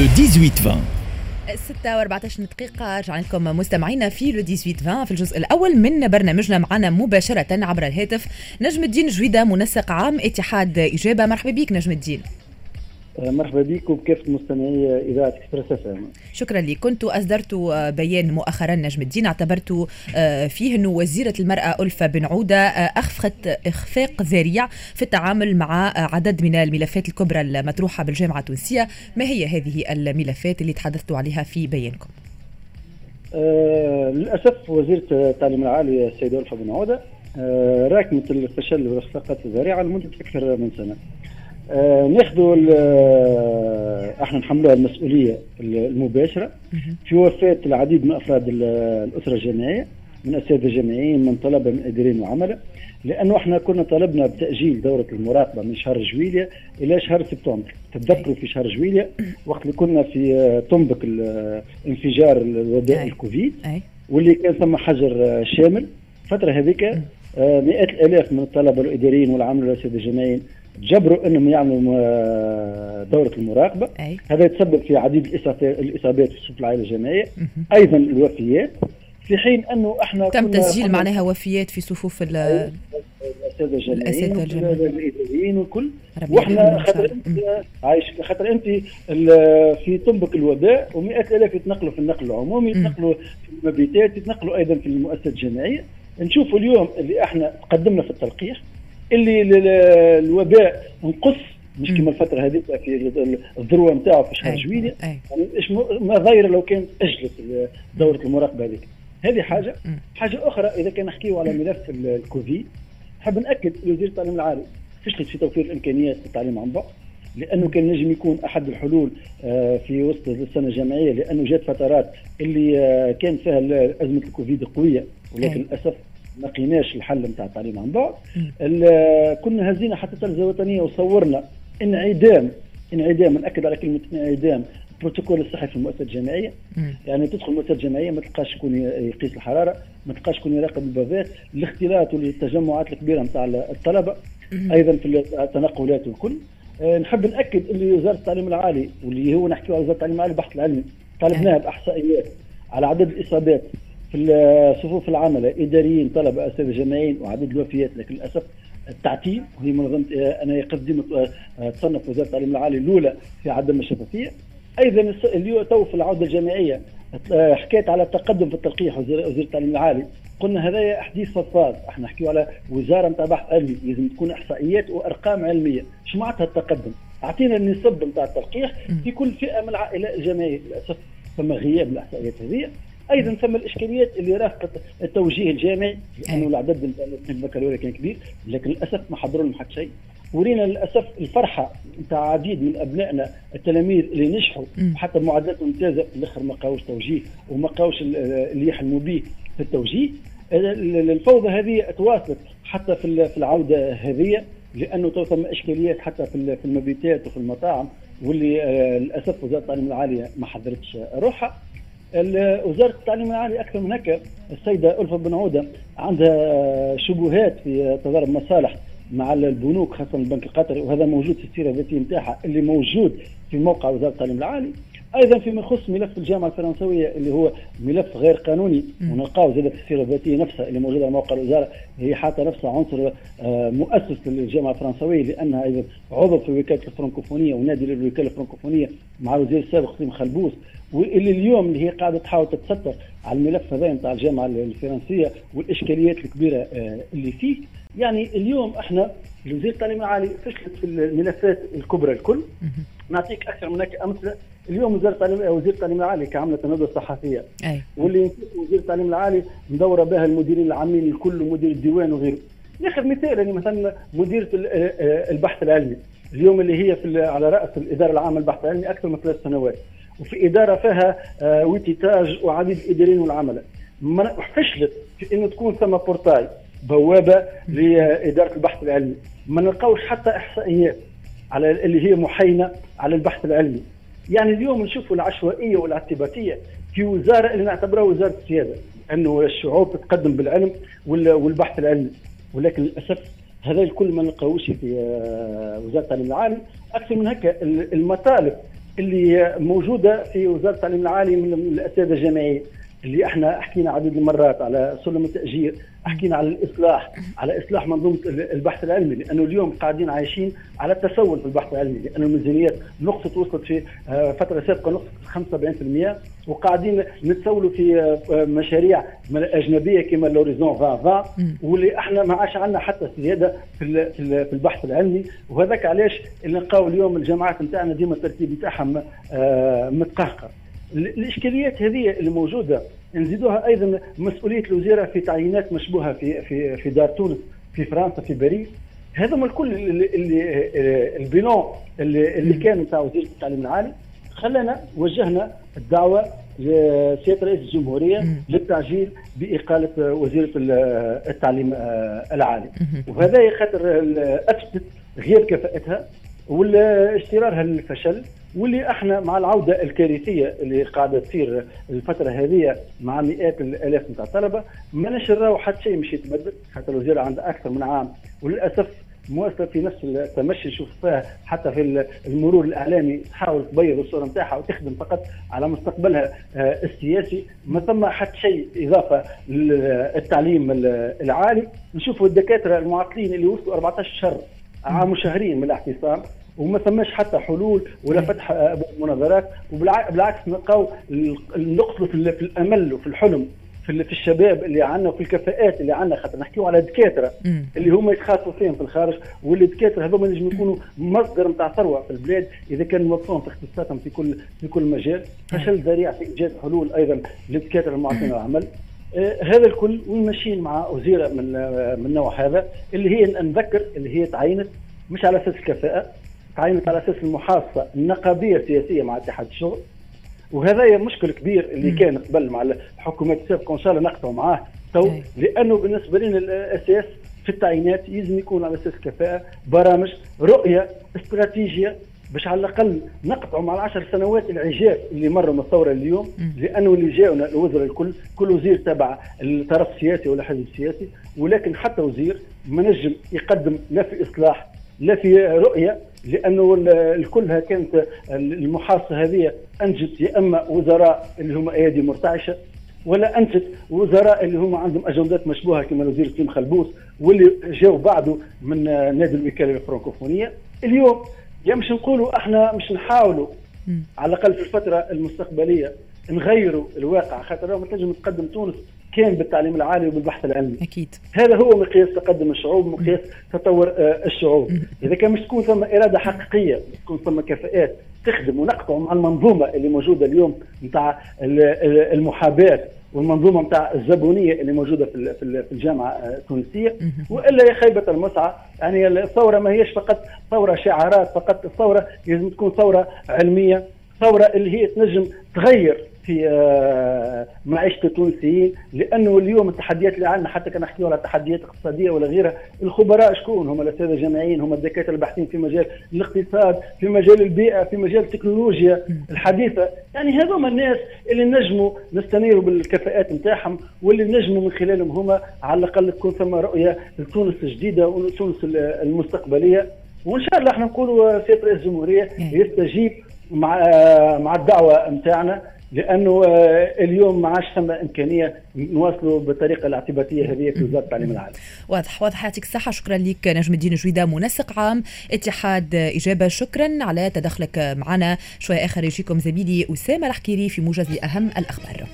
لو 18 6 و14 دقيقة. رجعنا لكم مستمعينا في لو 18 في الجزء الأول من برنامجنا. معنا مباشرة عبر الهاتف نجم الدين جويدة منسق عام اتحاد إجابة. مرحبا بك نجم الدين. مرحبا بك وبكافة مستمعي إذاعة إكسبريس إف شكرا لك. كنت أصدرت بيان مؤخرا نجم الدين. اعتبرت آه، فيه أنه وزيرة المرأة ألفة بن عودة آه، أخفقت إخفاق ذريع في التعامل مع عدد من الملفات الكبرى المطروحة بالجامعة التونسية. ما هي هذه الملفات اللي تحدثت عليها في بيانكم؟ آه للأسف وزيرة التعليم العالي السيدة ألفة بن عودة آه راكمت الفشل وإخفاقات الذريعة لمدة أكثر من سنة. آه ناخذوا آه، إحنا نحملوها المسؤولية المباشرة. في وفاة العديد من أفراد الأسرة الجامعية من أساتذة جامعيين من طلبة من اداريين وعملاء. لأنه إحنا كنا طلبنا بتأجيل دورة المراقبة من شهر جويليا إلى شهر سبتمبر. تتذكروا في شهر جويليا وقت اللي كنا في آه، طنبك انفجار الوباء الكوفيد واللي كان ثم حجر شامل. الفترة هذيك مئات الآلاف من الطلبة الإداريين والعاملين والأساتذة الجامعيين جبروا إنهم يعملوا آه، دورة المراقبة. أي. هذا يتسبب في عديد الإصابات في صفوف العائله الجامعيه أيضا الوفيات في حين أنه إحنا تم تسجيل معناها وفيات في صفوف الاساتذه الجامعيين الاداريين والكل وإحنا خاطر أنت عايش خاطر أنت في طنبك الوباء و100 الاف يتنقلوا في النقل العمومي يتنقلوا في المبيتات يتنقلوا أيضا في المؤسسات الجامعية. نشوفوا اليوم اللي إحنا تقدمنا في التلقيح. اللي الوباء نقص مش كما الفترة هذيك في الذروه نتاعو في شهر جويليا يعني ما ضايره لو كانت أجلت دورة المراقبة هذيك. هذه حاجة. حاجة أخرى إذا كان نحكيو على ملف الكوفيد نحب نأكد وزير التعليم العالي. فشلت في توفير الإمكانيات للتعليم عن بعد لأنه كان نجم يكون أحد الحلول آه، في وسط السنة الجامعية لأنه جات فترات اللي آه، كان فيها أزمة الكوفيد قوية. ولكن للأسف ما لقيناش الحل نتاع التعليم عن بعد كنا هزينا حتى التلفزه الوطنيه وصورنا انعدام انعدام نأكد على كلمة انعدام البروتوكول الصحي في المؤسسة الجامعية. يعني تدخل المؤسسة الجامعية ما تلقاش شكون يقيس الحرارة ما تلقاش شكون يراقب البابات. الاختلاط والتجمعات الكبيرة نتاع الطلبة. أيضا في التنقلات والكل. أه نحب نأكد اللي وزارة التعليم العالي واللي هو نحكي على وزارة التعليم العالي البحث العلمي طالبناها بأحصائيات على عدد الإصابات في صفوف العمل إداريين طلبة اساتذه جامعيين وعدد الوفيات لكن للأسف التعتيم وهي منظمة أنا قد تصنف وزارة التعليم العالي الأولى في عدم الشفافية. أيضا اليوم تو في العودة الجامعية حكيت على التقدم في التلقيح وزير التعليم العالي. قلنا هذا حديث فضفاض إحنا نحكيو على وزارة نتاع بحث علمي لازم تكون إحصائيات وأرقام علمية. شو معناتها التقدم؟ أعطينا النسب نتاع التلقيح في كل فئة من العائلات الجامعية للأسف. ثم غياب الإحصائيات هذه أيضا ثم الإشكاليات اللي رافقت التوجيه الجامعي لأنه العدد البكالوريا كان كبير لكن للأسف ما حضروا لهم حتى شيء. ورينا للأسف الفرحة نتاع عديد من أبنائنا التلاميذ اللي نجحوا حتى معدلات ممتازه في الأخر ما قاوش توجيه وما قاوش اللي يحلموا به في التوجيه. الفوضى هذه تواصلت حتى في العودة هذه لأنه تو ثم إشكاليات حتى في المبيتات وفي المطاعم واللي آه، للأسف وزارة التعليم العالي ما حضرتش روحها. وزاره التعليم العالي أكثر من هكا السيدة الفا بن عودة عندها شبهات في تضارب مصالح مع البنوك خاصة البنك القطري وهذا موجود في السيرة الذاتيه نتاعها اللي موجود في موقع وزارة التعليم العالي. أيضا فيما يخص ملف الجامعة الفرنسوية اللي هو ملف غير قانوني. ونلقاو زاد في السيره الذاتيه نفسها اللي موجوده على موقع الوزارة. هي حاطة نفسها عنصر آه، مؤسس للجامعة الفرنسوية لأنها أيضا عضو في وكاله الفرنكوفونية ونادي للوكالة الفرنكوفونية مع الوزير السابق سليم خلبوس واللي اليوم اللي هي قاعدة تحاول تتستر على الملف هذا نتاع الجامعة الفرنسية والإشكاليات الكبيرة آه، اللي فيه. يعني اليوم إحنا وزير التعليم العالي فشلت في الملفات الكبرى الكل. نعطيك أكثر من هيك أمثلة. اليوم وزاره التعليم وزير التعليم العالي كعملة ندوه صحفيه أي. واللي وزير التعليم العالي مدورة بها المديرين العامين الكل ومدير الديوان وغيره. ناخذ مثال يعني مثلا مديرة البحث العلمي. اليوم اللي هي في على رأس الإدارة العامة للبحث العلمي أكثر من ثلاث سنوات. وفي إدارة فيها آه، وتيتاج وعديد الإداريين والعملاء. فشلت في إنه تكون ثم بورتاي بوابة لإدارة البحث العلمي. ما نلقاوش حتى إحصائيات على اللي هي محينة على البحث العلمي. يعني اليوم نشوفوا العشوائية والاعتباطيه في وزارة اللي نعتبرها وزارة السيادة إنه الشعوب تتقدم بالعلم والبحث العلمي. ولكن للأسف هذا الكل ما نلقاوش في آه، وزارة التعليم العالي. أكثر من هكا المطالب اللي موجودة في وزارة التعليم العالي من الأساتذة الجامعيين اللي إحنا حكينا عدد المرات على سلم التأجير حكينا على الإصلاح على إصلاح منظومة البحث العلمي لأنه اليوم قاعدين عايشين على التسول في البحث العلمي لأنه الميزانيات نقصت وصلت في آه، فترة سابقة نقصت 75% وقاعدين نتسولوا في آه، مشاريع أجنبية كما لوريزون 2020 واللي إحنا ما عادش عندنا حتى زياده في في البحث العلمي. وهذاك علاش نلقاو اليوم الجامعات نتاعنا ديما الترتيب نتاعها آه، متقهقر. الإشكاليات هذه اللي موجوده نزيدوها أيضا مسؤولية الوزيرة في تعيينات مشبوهة في في في دار تونس في فرنسا في باريس. هذا الكل اللي, البيلون اللي, اللي كان نتاع وزيره التعليم العالي. خلانا وجهنا الدعوة لسيادة رئيس الجمهورية للتعجيل بإقالة وزيرة التعليم العالي. وهذا خاطر أثبتت غياب كفاءتها. واستمرارها للفشل واللي إحنا مع العودة الكارثية اللي قاعدة تصير الفترة هذه مع مئات الالاف نتاع الطلبة ما نراو حتى شيء مش يتبدل. حتى الوزيره عندها أكثر من عام. وللأسف مواصله في نفس التمشي نشوف فيها حتى في المرور الإعلامي تحاول تبيض الصورة نتاعها وتخدم فقط على مستقبلها آه، السياسي. ما ثم حتى شيء إضافة للتعليم العالي. نشوفوا الدكاترة المعطلين اللي وصلوا 14 شهر عام وشهرين من الاعتصام. وما ثماش حتى حلول ولا فتح مناظرات وبالعكس نلقاو نقصوا في الأمل وفي الحلم في في الشباب اللي عندنا وفي الكفاءات اللي عندنا خاطر نحكيو على دكاترة اللي هما يتخاطبوا فيهم في الخارج واللي الدكاتره هذوما نجم يكونوا مصدر نتاع ثروة في البلاد إذا كانوا موفقين في اختصاصاتهم في كل في كل مجال. فشل ذريع في إيجاد حلول أيضا للدكاترة المعطين العمل. آه هذا الكل وماشيين مع وزيرة من آه من النوع هذا اللي هي نذكر اللي هي تعينت مش على أساس الكفاءه تعينت على أساس المحاصه النقابيه السياسيه مع اتحاد الشغل. وهذا مشكل كبير اللي كان قبل مع الحكومات السابقة وإن شاء الله نقطعوا معاه. تو لأنه بالنسبة لنا الاساس في التعيينات يلزم يكون على أساس كفاءة برامج رؤية استراتيجية باش على الأقل نقطعوا مع العشر سنوات العجاف اللي مروا من الثورة اليوم. لأنه اللي جاونا الوزراء الكل كل وزير تبع الطرف السياسي ولا حزب سياسي. ولكن حتى وزير ما نجم يقدم لا في إصلاح لا في رؤية. لأنه الكلها كانت المحاصة هذه أنجت يا اما وزراء اللي هم أيادي مرتعشة ولا أنجت وزراء اللي هم عندهم أجندات مشبوهة كما الوزير سليم خلبوس واللي جاوا بعده من نادي الوكاله الفرنكوفونية. اليوم يا مش نقولوا إحنا مش نحاولوا على الأقل في الفترة المستقبلية نغيروا الواقع خاطر ما تنجم تقدم تونس كان بالتعليم العالي وبالبحث العلمي. أكيد. هذا هو مقياس تقدم الشعوب مقياس تطور آه، الشعوب. إذا كان مش تكون ثم إرادة حقيقية تكون ثم كفاءات تخدم ونقطع مع المنظومة اللي موجودة اليوم نتاع المحاباة والمنظومة نتاع الزبونية اللي موجودة في في الجامعة التونسية. وإلا يا خيبة المسعى يعني الثورة ما هيش فقط ثورة شعارات فقط الثوره لازم تكون ثورة علمية ثورة اللي هي تنجم تغير في آه، معيشة التونسيين لأنه اليوم التحديات اللي عندنا حتى كان نحكيو على تحديات اقتصادية ولا غيرها الخبراء شكون؟ هم الاساتذه الجامعيين هم الدكاترة الباحثين في مجال الاقتصاد في مجال البيئة في مجال التكنولوجيا الحديثة. يعني هذوما الناس اللي نجموا نستنيروا بالكفاءات نتاعهم واللي نجموا من خلالهم هما على الأقل تكون ثم رؤية لتونس الجديدة وتونس المستقبلية. وإن شاء الله إحنا نقولوا سياده رئيس الجمهورية يستجيب مع آه، مع الدعوة نتاعنا. لأنه آه، اليوم ما عادش ثم إمكانية نواصلوا بالطريقة الاعتباطيه هذه في وزارة التعليم العالي. واضح واضح. يعطيك الصحة. شكرا لك نجم الدين جويدة منسق عام. اتحاد إجابة. شكرا على تدخلك معنا. شوية آخر يجيكم زميلي أسامة الحكيري في موجز اهم الأخبار.